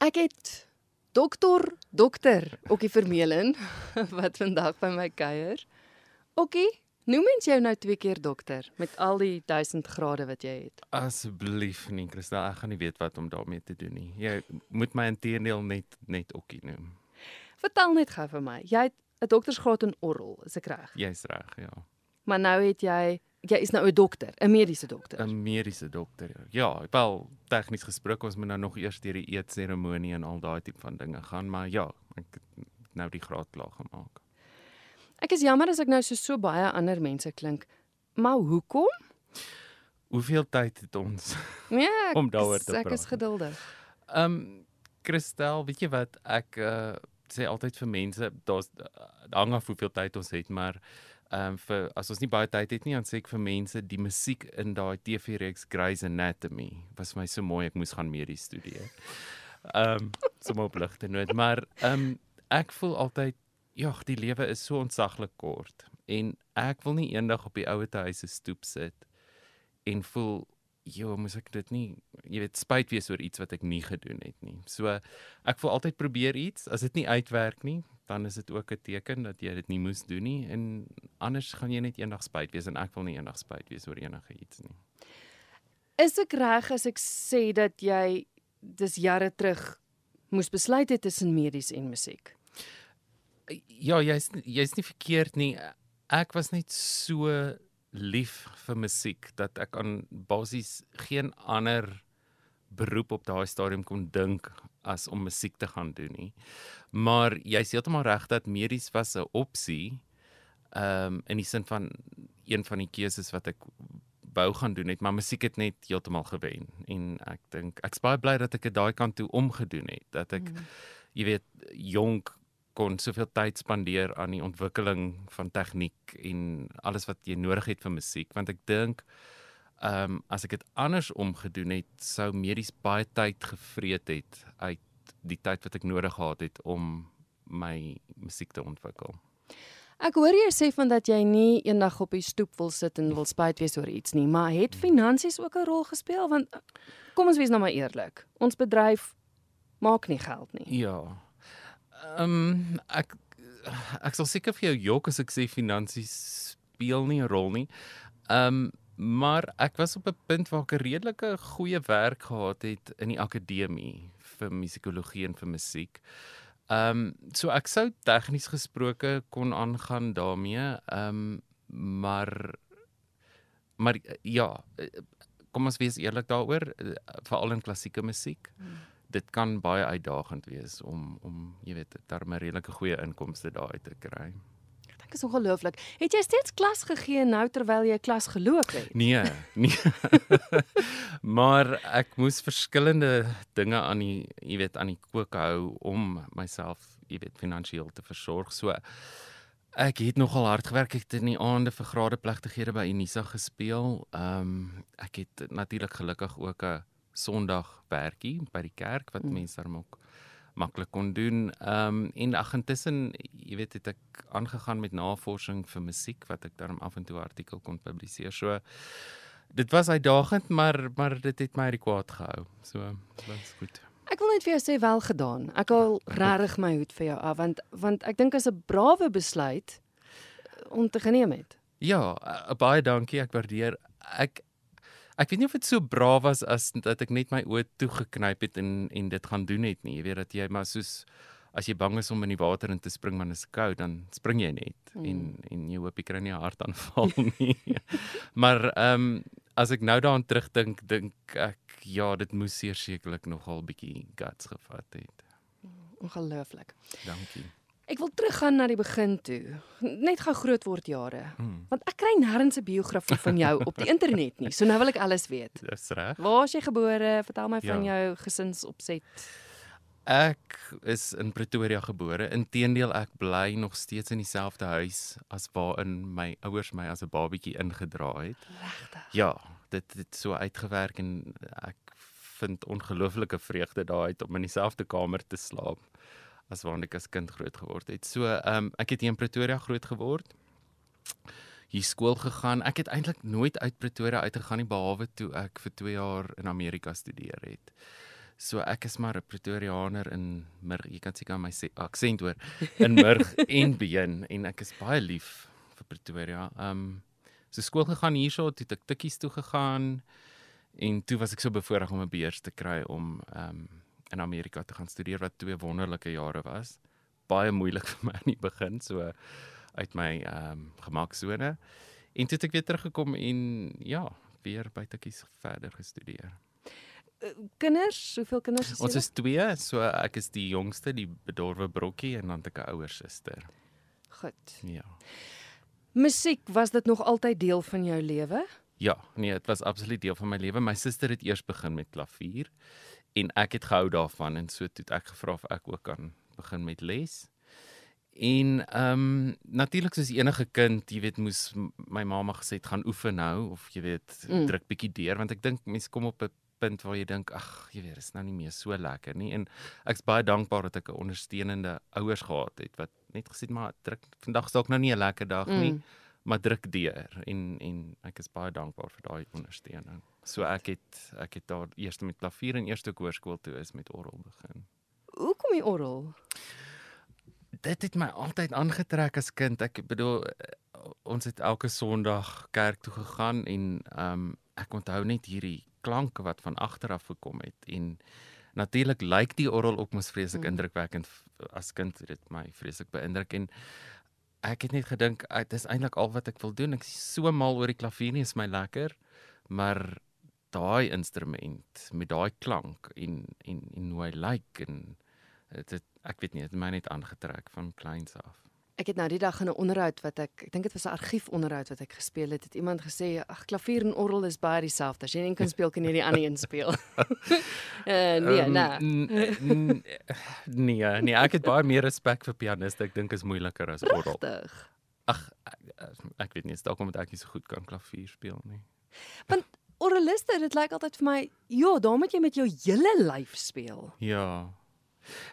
Ek het dokter dokter Okkie Vermeulen wat vandag by my kuier. Okkie, noem mens jou nou twee keer dokter met al die 1000 grade wat jy het. Asseblief nie, Christel, ek gaan nie weet wat om daarmee te doen nie. Jy moet my inteendeel net net Okkie noem. Vertel net gou vir my. Jy het 'n doktorsgraad in oral, is ek reg? Jy's reg, ja. Maar nou het jy jy is nou 'n dokter, 'n mediese dokter. 'n Mediese dokter. Ja, wel tegnies gesproke ons moet nou nog eers deur die eetseremonie en al daai tipe van dinge gaan, maar ja, ek het nou die graad klaar gemaak. Ek is jammer as ek nou so so baie ander mense klink. Maar hoekom? Hoeveel tyd het ons? Ja, ek Om daaroor te Ek is praat. geduldig. Ehm um, Christel, weet jy wat ek uh, sê altyd vir mense, daar's uh, hang af hoeveel tyd ons het, maar ehm um, vir as ons nie baie tyd het nie, dan sê ek vir mense die musiek in daai TV-reeks Grey's Anatomy was my so mooi ek moes gaan medies studeer. Ehm um, sommer op ligte noot, maar ehm um, ek voel altyd ja, die lewe is so ontsaglik kort en ek wil nie eendag op die ouete huis se stoep sit en voel Jo, moes ek dit nie, jy weet, spyt wees oor iets wat ek nie gedoen het nie. So ek wil altyd probeer iets. As dit nie uitwerk nie, dan is dit ook 'n teken dat jy dit nie moes doen nie en anders gaan jy net eendag spyt wees en ek wil nie eendag spyt wees oor enige iets nie. Is ek reg as ek sê dat jy dis jare terug moes besluit het tussen medies en musiek? Ja, jy's jy's nie verkeerd nie. Ek was net so lief vir musiek dat ek aan basies geen ander beroep op daai stadium kon dink as om musiek te gaan doen nie. Maar jy's heeltemal reg dat medies was 'n opsie. Ehm um, in die sin van een van die keuses wat ek wou gaan doen het, maar musiek het net heeltemal gewen en ek dink ek's baie bly dat ek dit daai kant toe omgedoen het, dat ek mm. jy weet jonk kon soveel tyd spandeer aan die ontwikkeling van tegniek en alles wat jy nodig het vir musiek want ek dink ehm um, as ek dit anders omgedoen het sou medies baie tyd gevreet het uit die tyd wat ek nodig gehad het om my musiek te ontwikkel. Ek hoor jy sê van dat jy nie eendag op die stoep wil sit en wil spyt wees oor iets nie, maar het finansies ook 'n rol gespeel want kom ons wees nou maar eerlik. Ons bedryf maak nie geld nie. Ja. Ehm um, ek ek sal seker vir jou jok as ek sê finansies speel nie 'n rol nie. Ehm um, maar ek was op 'n punt waar ek 'n redelike goeie werk gehad het in die akademie vir musikologie en vir musiek. Ehm um, so ek sou tegnies gesproke kon aangaan daarmee. Ehm um, maar maar ja, kom ons wees eerlik daaroor, veral in klassieke musiek. Hmm dit kan baie uitdagend wees om om jy weet darm 'n redelike goeie inkomste daar uit te kry. Ek is ongelooflik. Het jy steeds klas gegee nou terwyl jy klas geloop het? Nee, nee. maar ek moes verskillende dinge aan die jy weet aan die kook hou om myself jy weet finansiëel te versorg. So ek het nogal hard gewerk. Ek het in die aande vir gradeplegtighede by Unisa gespeel. Ehm um, ek het natuurlik gelukkig ook 'n Sondag werkie by die kerk wat mm. mense daarom ook maklik kon doen. Ehm um, en ag intussen, jy weet, het ek aangegaan met navorsing vir musiek wat ek daarom af en toe 'n artikel kon publiseer. So dit was uitdagend, maar maar dit het my rekord gehou. So dit was goed. Ek wil net vir jou sê wel gedaan. Ek wil regtig my hoed vir jou af want want ek dink is 'n brawe besluit om te geneem het. Ja, uh, baie dankie. Ek waardeer. Ek ek weet nie of dit so braaf was as dat ek net my oë toegeknyp het en en dit gaan doen het nie. Jy weet dat jy maar soos as jy bang is om in die water in te spring want dit is koud, dan spring jy net mm. en en jy hoop jy kry nie 'n hartaanval nie. maar ehm um, as ek nou daaraan terugdink, dink ek ja, dit moes sekerlik nogal bietjie guts gevat het. Ongelooflik. Dankie. Ek wil teruggaan na die begin toe. Net gou groot word jare. Hmm. Want ek kry nêrens 'n biografie van jou op die internet nie. So nou wil ek alles weet. Dis reg. Waar is jy gebore? Vertel my van ja. jou gesinsopset. Ek is in Pretoria gebore. Inteendeel ek bly nog steeds in dieselfde huis as waarin my ouers my as 'n babatjie ingedra het. Regtig? Ja, dit het so uitgewerk en ek vind ongelooflike vreugde daaruit om in dieselfde kamer te slaap as waarin ek as kind groot geword het. So, ehm um, ek het hier in Pretoria groot geword. Hier skool gegaan. Ek het eintlik nooit uit Pretoria uitgegaan nie behalwe toe ek vir 2 jaar in Amerika studeer het. So ek is maar 'n Pretoriaaner in Murg. Jy kan seker my aksent hoor in Murg en Been en ek is baie lief vir Pretoria. Ehm um, so skool gegaan hierso, toe ek tikkies toe gegaan en toe was ek so bevoorreg om 'n beurs te kry om ehm um, in Amerika te gaan studeer wat twee wonderlike jare was. Baie moeilik vir my in die begin so uit my ehm um, gemaksone. En toe het ek weer teruggekom en ja, weer by tikkies verder gestudeer. Kinders, hoeveel kinders is Ons julle? is twee, so ek is die jongste, die bedorwe brokkie en dan 'n ouer suster. Goed. Ja. Musiek, was dit nog altyd deel van jou lewe? Ja, nee, dit was absoluut deel van my lewe. My suster het eers begin met klavier en ek het gehou daarvan en so toe het ek gevra of ek ook kan begin met les. En ehm um, natuurlik soos enige kind, jy weet, moes my mamma gesê het gaan oefen nou of jy weet, Mm. druk bietjie deur want ek dink mense kom op 'n punt waar jy dink ag, jy weet, is nou nie meer so lekker nie en ek's baie dankbaar dat ek 'n ondersteunende ouers gehad het wat net gesê het maar druk vandag is dalk nou nie 'n lekker dag nie Mm. Maar druk deur en en ek is baie dankbaar vir daai ondersteuning. So ek het ek het daar eers met klavier en eers toe hoërskool toe is met orgel begin. Hoekom die orgel? Dit het my altyd aangetrek as kind. Ek bedoel eh, ons het elke Sondag kerk toe gegaan en ehm um, ek onthou net hierdie klanke wat van agter af gekom het en natuurlik lyk die orgel ook mos vreeslik Mm. indrukwekkend as kind het dit my vreeslik beïndruk en ek het net gedink "Ag, dis eintlik al wat ek wil doen. Ek is so mal oor die klavier nie is my lekker, maar daai instrument met daai klank en en en hoe hy lyk en dit ek weet nie, dit het my net aangetrek van kleins af. Ek het nou die dag in 'n onderhoud wat ek ek dink dit was 'n argiefonderhoud wat ek gespeel het, het iemand gesê ag klavier en orgel is baie dieselfde. As jy een kan speel, kan jy die ander een speel. uh, nee, Ehm, nee. Nee, nee, ek het baie meer respek vir pianiste. Ek dink is moeiliker as orgel. Pragtig. Ag ek, ek weet nie, is dalk omdat ek nie so goed kan klavier speel nie. Orgeliste, dit lyk altyd vir my, ja, daar moet jy met jou hele lyf speel. Ja.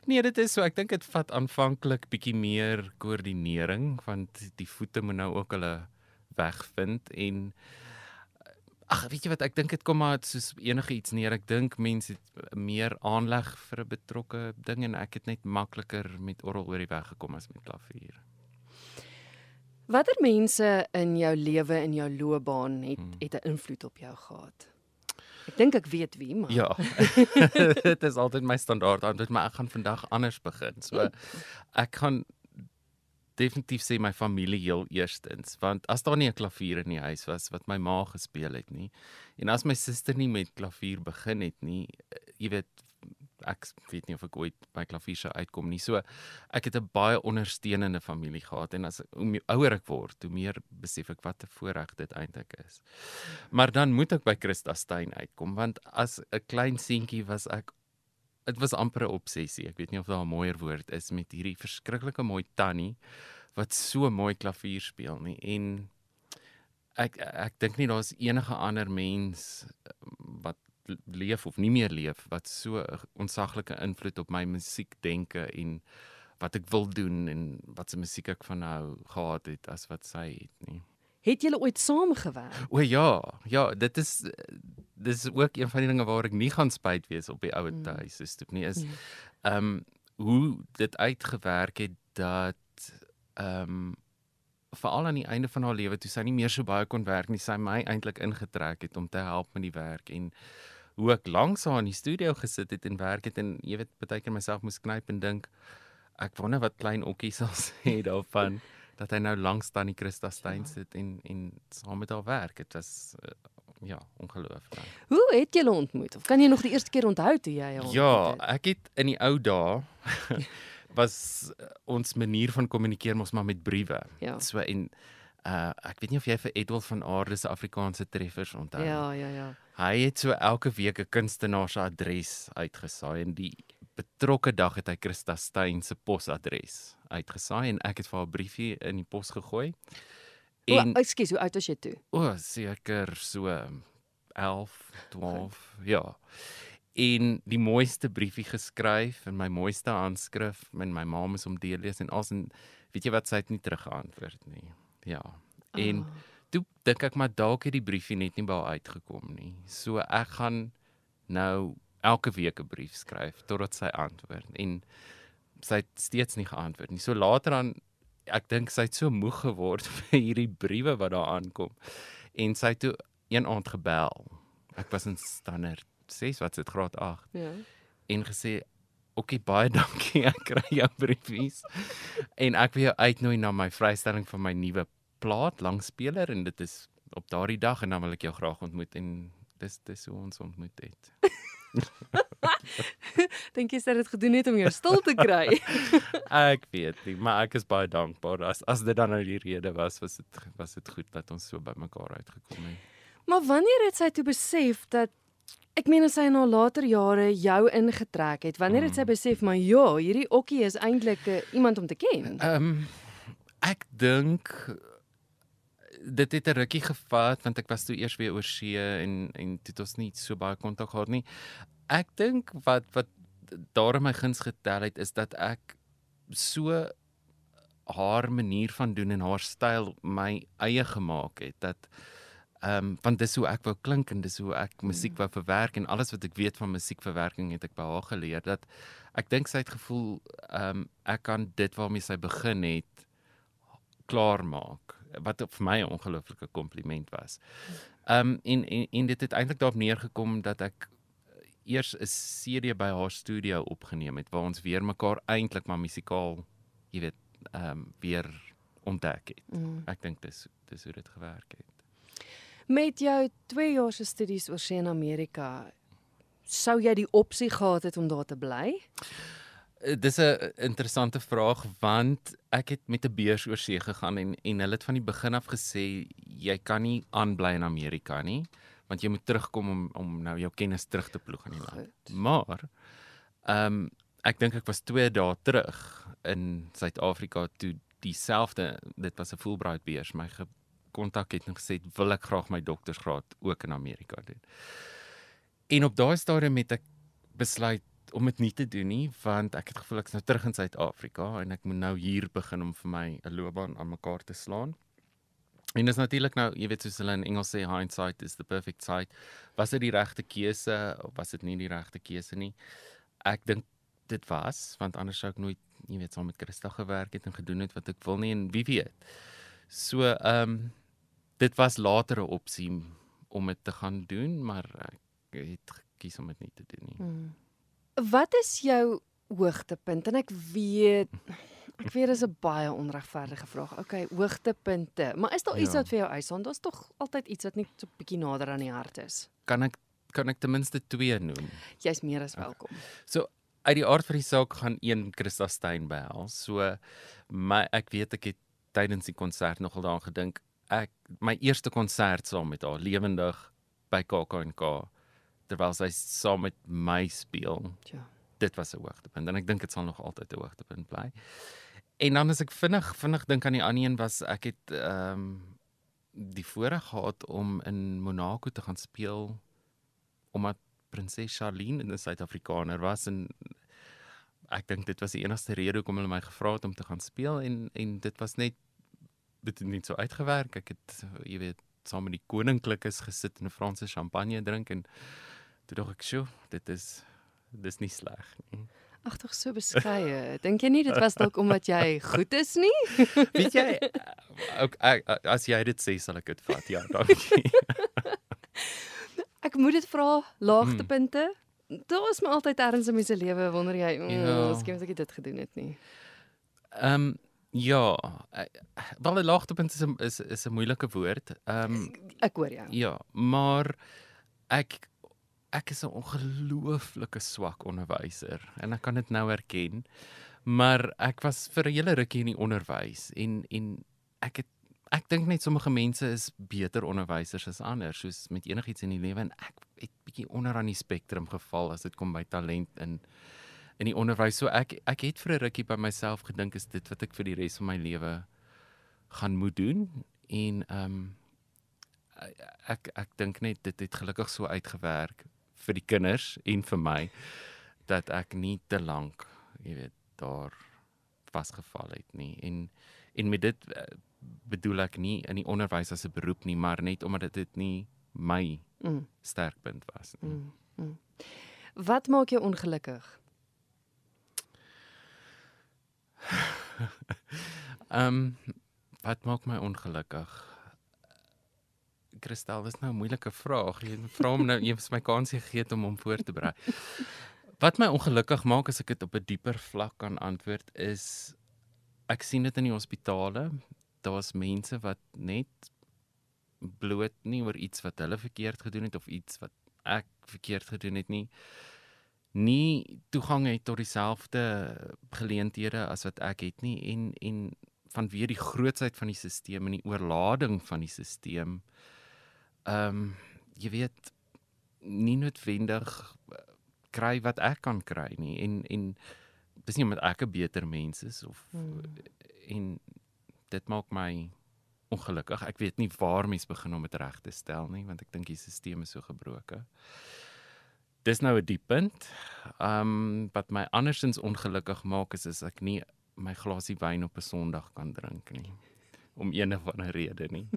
Nee, dit is so. Ek dink dit vat aanvanklik bietjie meer koördinering want die voete moet nou ook hulle weg vind en ag, weet jy wat, ek dink dit kom maar soos enige iets neer. Ek dink mense het meer aanleg vir 'n betrokke ding en ek het net makliker met orgel oor die weg gekom as met klavier. Watter mense in jou lewe en jou loopbaan het Hmm. het 'n invloed op jou gehad? Ek dink ek weet wie, maar Ja. dit is altyd my standaard antwoord, maar ek gaan vandag anders begin. So ek gaan definitief sê my familie heel eerstens, want as daar nie 'n klavier in die huis was wat my ma gespeel het nie en as my suster nie met klavier begin het nie, eh, jy weet ek weet nie of ek ooit by klavier sou uitkom nie. So ek het 'n baie ondersteunende familie gehad en as hoe ouer ek word, hoe meer besef ek wat 'n voorreg dit eintlik is. Maar dan moet ek by Christa Steyn uitkom want as 'n klein seentjie was ek dit was amper 'n obsessie. Ek weet nie of daar 'n mooier woord is met hierdie verskriklike mooi tannie wat so mooi klavier speel nie en ek ek dink nie daar's enige ander mens wat leef of nie meer leef wat so 'n onsaglike invloed op my musiekdenke en wat ek wil doen en wat se musiek ek van hou gehad het as wat sy het nie. het julle ooit saamgewerk? O ja, ja, dit is dis ook een van die dinge waar ek nie gaan spyt wees op die ou Mm. huis se stoep nie is Ja. ehm um, hoe dit uitgewerk het dat ehm um, veral aan die einde van haar lewe toe sy nie meer so baie kon werk nie, sy my eintlik ingetrek het om te help met die werk en hoe ek langs haar in die studio gesit het en werk het en jy weet baie keer myself moes knyp en dink ek wonder wat klein Okkie sal sê daarvan dat hy nou langs tannie Christa Steyn Ja. sit en en saam met haar werk. Dit was uh, ja, ongelooflik. Hoe het julle ontmoet? Of kan jy nog die eerste keer onthou toe jy haar ontmoet Ja, het? ek het in die ou dae was uh, ons manier van kommunikeer mos maar met briewe. Ja. So en uh ek weet nie of jy vir Edwald van Aarde se Afrikaanse treffers onthou. Ja, ja, ja. Hy het so elke week 'n kunstenaar se adres uitgesaai en die betrokke dag het hy Christa Steyn se posadres uitgesaai en ek het vir haar 'n briefie in die pos gegooi. En, o, ekskuus, hoe oud was jy toe? O, seker so 11, 12, ja. En die mooiste briefie geskryf in my mooiste handskrif en my ma moes hom deurlees en als en weet jy wat sy het nie teruggeantwoord nie. Ja. En Ah. toe dink ek maar dalk het die briefie net nie by haar uitgekom nie. So ek gaan nou elke week 'n brief skryf totdat sy antwoord en sy het steeds nie geantwoord nie. So later dan ek dink sy het so moeg geword vir hierdie briewe wat daar aankom en sy het toe een aand gebel. Ek was in standaard 6 wat dit graad 8 Ja. en gesê Oké, baie dankie. Ek kry jou briefies. en ek wil jou uitnooi na my vrystelling van my nuwe plaat langspeler en dit is op daardie dag en dan wil ek jou graag ontmoet en dis dis hoe ons ontmoet het. Dink jy sy het dit gedoen net om jou stil te kry? ek weet nie, maar ek is baie dankbaar as as dit dan nou die rede was, was dit was dit goed dat ons so by mekaar uitgekom het. maar wanneer het sy toe besef dat ek meen as sy in haar later jare jou ingetrek het, wanneer het sy besef maar ja, hierdie okkie is eintlik uh, iemand om te ken? Ehm um, ek dink dit het 'n rukkie gevat want ek was toe eers weer oor see en en dit ons nie so baie kontak gehad nie. Ek dink wat wat daar in my guns getel het is dat ek so haar manier van doen en haar styl my eie gemaak het dat ehm um, want dis hoe ek wou klink en dis hoe ek musiek wou verwerk en alles wat ek weet van musiekverwerking het ek by haar geleer dat ek dink sy het gevoel ehm um, ek kan dit waarmee sy begin het klaar maak wat vir my 'n ongelooflike kompliment was. Um, en, en en dit het eintlik daarop neergekom dat ek eers 'n CD by haar studio opgeneem het waar ons weer mekaar eintlik maar musikaal, jy weet, ehm um, weer ontdek het. Mm. Ek dink dis dis hoe dit gewerk het. Met jou 2 jaar se studies oor see in Amerika, sou jy die opsie gehad het om daar te bly? Uh, Dis 'n interessante vraag want ek het met 'n beurs oor see gegaan en en hulle het van die begin af gesê jy kan nie aanbly in Amerika nie want jy moet terugkom om om nou jou kennis terug te ploeg in die land. Goed. Maar ehm um, ek dink ek was 2 dae terug in Suid-Afrika toe dieselfde dit was 'n Fulbright beurs my kontak het en gesê wil ek graag my doktorsgraad ook in Amerika doen. En op daai stadium het ek besluit om dit nie te doen nie want ek het gevoel ek is nou terug in Suid-Afrika en ek moet nou hier begin om vir my 'n loopbaan aan mekaar te slaan. En dis natuurlik nou, jy weet soos hulle in Engels sê hindsight is the perfect sight. Was dit die regte keuse of was dit nie die regte keuse nie? Ek dink dit was want anders sou ek nooit, jy weet, saam met Christa gewerk het en gedoen het wat ek wil nie en wie weet. So, ehm um, dit was later 'n opsie om dit te gaan doen, maar ek het gekies om dit nie te doen nie. Mm. Wat is jou hoogtepunt? En ek weet ek weet dis 'n baie onregverdige vraag. Okay, hoogtepunte. Maar is daar iets Ja. wat vir jou uitstaan? Daar's tog altyd iets wat net so 'n bietjie nader aan die hart is. Kan ek kan ek ten minste twee noem? Jy's meer as welkom. So uit die aard van die saak gaan een Christa Stein behels. So my ek weet ek het tydens die konsert nogal daaraan gedink. Ek my eerste konsert saam met haar lewendig by KAK&K terwyl sy saam met my speel. Ja. Dit was 'n hoogtepunt en ek dink dit sal nog altyd 'n hoogtepunt bly. En dan as ek vinnig vinnig dink aan die ander een was ek het ehm um, die voorreg gehad om in Monaco te gaan speel omdat prinses Charlene 'n Suid-Afrikaner was en ek dink dit was die enigste rede hoekom hulle my gevra het om te gaan speel en en dit was net dit het net so uitgewerk. Ek het jy weet saam met die koninklikes gesit en 'n Franse champagne drink en toe dink ek, "Sjoe, dit is dis nie sleg nie." Ag tog so beskeie. Dink jy nie dit was dalk omdat jy goed is nie? Weet jy ook ek, as jy dit sê sal ek dit vat. Ja, dankie. Ek moet dit vra, laagtepunte. Daar is maar altyd ergens in mense lewe wonder jy, Ja. "Mm, miskien het ek dit gedoen het nie." Ehm um, ja, wel 'n laagtepunt is is is 'n moeilike woord. Ehm um, Ek hoor jou. ja, maar ek ek is 'n ongelooflike swak onderwyser en ek kan dit nou erken. Maar ek was vir 'n hele rukkie in die onderwys en en ek het ek dink net sommige mense is beter onderwysers as ander, soos met enigiets in die lewe en ek het bietjie onder aan die spektrum geval as dit kom by talent in in die onderwys. So ek ek het vir 'n rukkie by myself gedink is dit wat ek vir die res van my lewe gaan moet doen en ehm um, ek ek dink net dit het gelukkig so uitgewerk vir die kinders en vir my dat ek nie te lank, jy weet, daar vasgeval het nie. En en met dit eh, bedoel ek nie in die onderwys as 'n beroep nie, maar net omdat dit nie my Mm. sterkpunt was nie. Mm, mm. Wat maak jou ongelukkig? Ehm um, wat maak my ongelukkig? Kristel, dis nou 'n moeilike vraag. Jy vra hom nou, jy het my kans gegee om hom voor te berei. Wat my ongelukkig maak as ek dit op 'n dieper vlak kan antwoord is ek sien dit in die hospitale. Daar's mense wat net bloot nie oor iets wat hulle verkeerd gedoen het of iets wat ek verkeerd gedoen het nie nie toegang het tot dieselfde geleenthede as wat ek het nie en en vanweer die grootsheid van die stelsel en die oorlading van die stelsel ehm um, jy weet nie noodwendig eh, kry wat ek kan kry nie en en dis nie omdat ek 'n beter mens is of hmm. en dit maak my ongelukkig. Ek weet nie waar mens begin om dit reg te stel nie want ek dink die stelsel is so gebroken dis nou 'n diep punt. Um wat my andersins ongelukkig maak is as ek nie my glasie wyn op 'n Sondag kan drink nie om een of ander rede nie.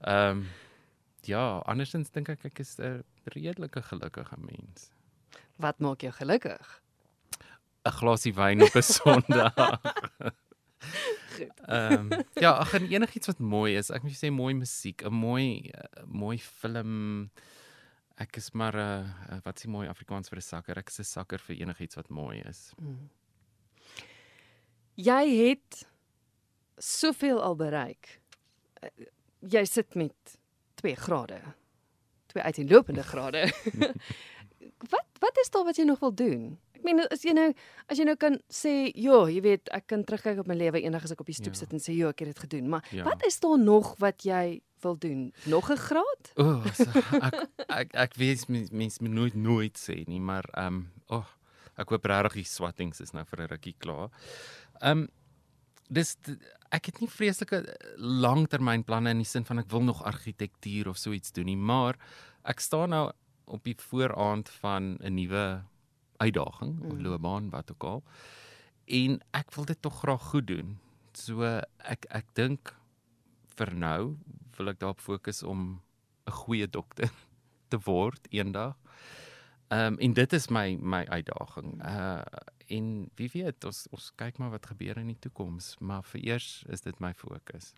Um ja, andersins dink ek ek is 'n redelike gelukkige mens. Wat maak jou gelukkig? 'n Glasie wyn op 'n Sondag. Ehm um, ja, ag en enigiets wat mooi is. Ek moet sê mooi musiek, 'n mooi uh, mooi film ek is maar 'n uh, uh, wat s'ie mooi Afrikaans vir 'n sakker. Ek is 'n sakker vir enigiets wat mooi is. Mm. Jy het soveel al bereik. Jy sit met 2 grade. 2 uiteenlopende grade. wat wat is daar wat jy nog wil doen? Ek meen as jy nou as jy nou kan sê, "Ja, jy weet, ek kan terugkyk op my lewe eendag as ek op die stoep ja. sit en sê, "Ja, ek het dit gedoen." Maar ja. wat is daar nog wat jy wil doen? Nog 'n graad? O, oh, so, ek ek ek weet mense mens moet nooit nooit sê nie, maar ehm um, o, oh, ek hoop regtig die swattings is nou vir 'n rukkie klaar. Ehm um, dis ek het nie vreeslike langtermynplanne in die sin van ek wil nog argitektuur of so iets doen nie, maar ek staan nou op die vooraand van 'n nuwe uitdaging mm. of loopbaan wat ook al. En ek wil dit tog graag goed doen. So ek ek dink vir nou wil ek daarop fokus om 'n goeie dokter te word eendag. Ehm um, en dit is my my uitdaging. Uh en wie weet ons ons kyk maar wat gebeur in die toekoms, maar vir eers is dit my fokus.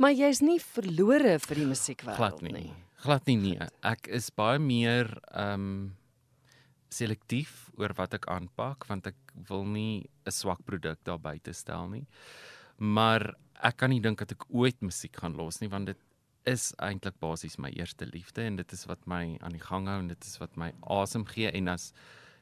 Maar jy's nie verlore vir die musiekwêreld nie. nie. Glad nie nee. Ek is baie meer ehm um, selektief oor wat ek aanpak want ek wil nie 'n swak produk daar buite stel nie. Maar ek kan nie dink dat ek ooit musiek gaan los nie want dit is eintlik basies my eerste liefde en dit is wat my aan die gang hou en dit is wat my asem gee en as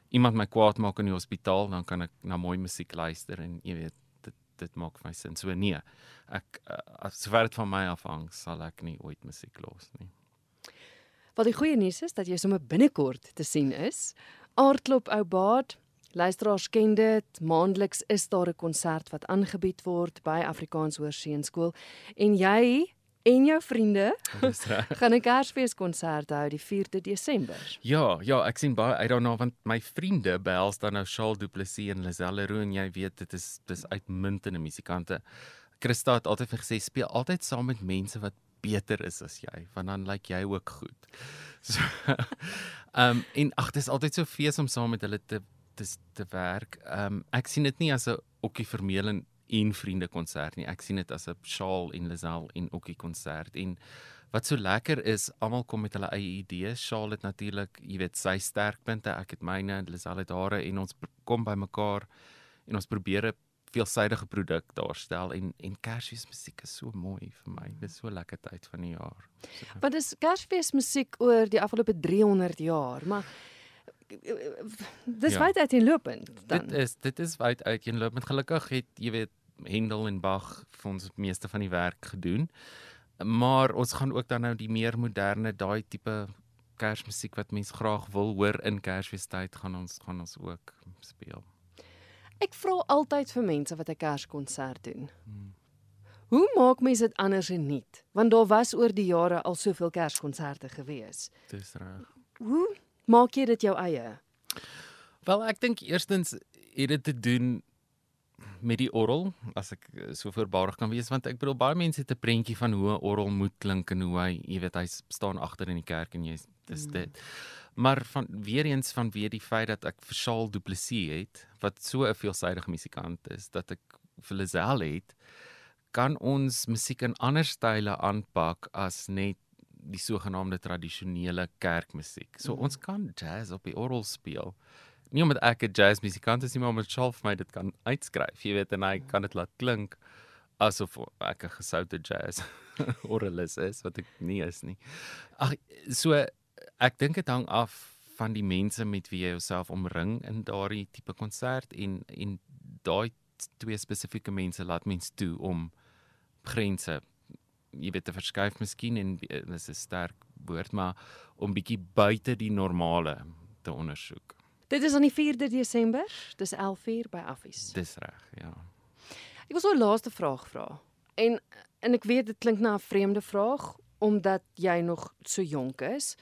iemand my kwaad maak in die hospitaal dan kan ek na mooi musiek luister en jy weet dit dit maak my sin. So nee. Ek uh, sover dit van my afhang sal ek nie ooit musiek los nie. Wat die goeie nuus is dat jy sommer binnekort te sien is. Aardklop ou baad. Luisteraars ken dit. Maandeliks is daar 'n konsert wat aangebied word by Afrikaans Hoërseunskool en jy en jou vriende gaan 'n Kersfees konsert hou die 4de Desember. Ja, ja, ek sien baie uit daarna want my vriende behels dan nou Charles Du Plessis en Lazelle Roux en jy weet dit is dis uitmuntende musikante. Christa het altyd vir gesê speel altyd saam met mense wat beter is as jy want dan lyk like jy ook goed. So Ehm um, en ag dit is altyd so fees om saam met hulle te te te werk. Ehm um, ek sien dit nie as 'n okkie vermeel en vriende konsert nie. Ek sien dit as 'n Shaal en Lazelle en okkie konsert en wat so lekker is, almal kom met hulle eie idees. Shaal het natuurlik, jy weet, sy sterkpunte, ek het myne, Lazelle het hare en ons kom bymekaar en ons probeer 'n veelsidige produk daarstel en en Kersfees musiek is so mooi vir my. Dit is so lekker tyd van die jaar. So. Wat is Kersfees musiek oor die afgelope 300 jaar, maar dis ja. wyd uiteenlopend dan. Dit is dit is wyd uiteenlopend. Gelukkig het jy weet Handel en Bach vir ons meeste van die werk gedoen. Maar ons gaan ook dan nou die meer moderne daai tipe Kersmusiek wat mense graag wil hoor in Kersfeestyd gaan ons gaan ons ook speel. Ek vra altyd vir mense wat 'n Kerskonsert doen. Hmm. Hoe maak mense dit anders en nuut? Want daar was oor die jare al soveel Kerskonserte gewees. Dis reg. Hoe maak jy dit jou eie? Wel, ek dink eerstens het dit te doen met die orgel as ek eh, so voorbarig kan wees want ek bedoel baie mense het 'n prentjie van hoe 'n orgel moet klink en hoe hy, jy weet, hy staan agter in die kerk en jy dis mm. dit. Maar van weer eens van weer die feit dat ek vir Charles Du Plessis het wat so 'n veelsidige musikant is dat ek vir Lazelle het kan ons musiek in ander style aanpak as net die sogenaamde tradisionele kerkmusiek. So mm. ons kan jazz op die orgel speel nie omdat ek 'n jazzmusikant is nie, maar omdat Charles vir my dit kan uitskryf. Jy weet en hy kan dit laat klink asof ek 'n gesoute jazz oralis is wat ek nie is nie. Ag so ek dink dit hang af van die mense met wie jy jouself omring in daardie tipe konsert en en daai twee spesifieke mense laat mens toe om grense jy weet te verskuif miskien en dis 'n sterk woord maar om bietjie buite die normale te ondersoek. Dit is aan die 4de Desember, dis 11:00 by Affies. Dis reg, ja. Ek wil so 'n laaste vraag vra. En en ek weet dit klink na 'n vreemde vraag omdat jy nog so jonk is.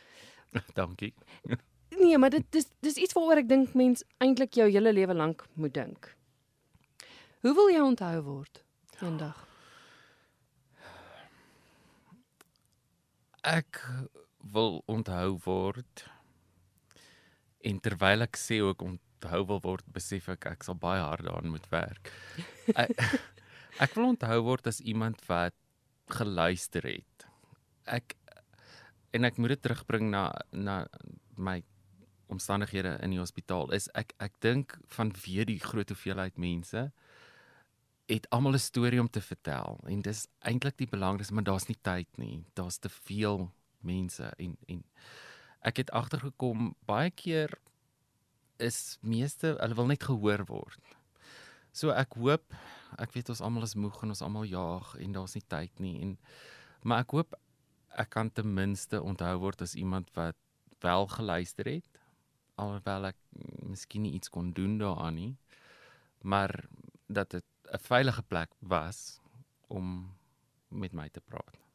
Dankie. nee, maar dit dis dis iets waaroor ek dink mens eintlik jou hele lewe lank moet dink. Hoe wil jy onthou word eendag? Ek wil onthou word En terwyl ek sê ook onthou wil word, besef ek ek sal baie hard daaraan moet werk. Ek, ek wil onthou word as iemand wat geluister het. Ek en ek moet dit terugbring na na my omstandighede in die hospitaal. Is ek ek dink van weer die groot hoeveelheid mense het almal 'n storie om te vertel en dis eintlik die belangrikste, maar daar's nie tyd nie. Daar's te veel mense en en ek het agtergekom baie keer is meeste hulle wil net gehoor word. So ek hoop ek weet ons almal is moeg en ons almal jaag en daar's nie tyd nie en maar ek hoop ek kan ten minste onthou word as iemand wat wel geluister het alhoewel ek miskien nie iets kon doen daaraan nie maar dat dit 'n veilige plek was om met my te praat.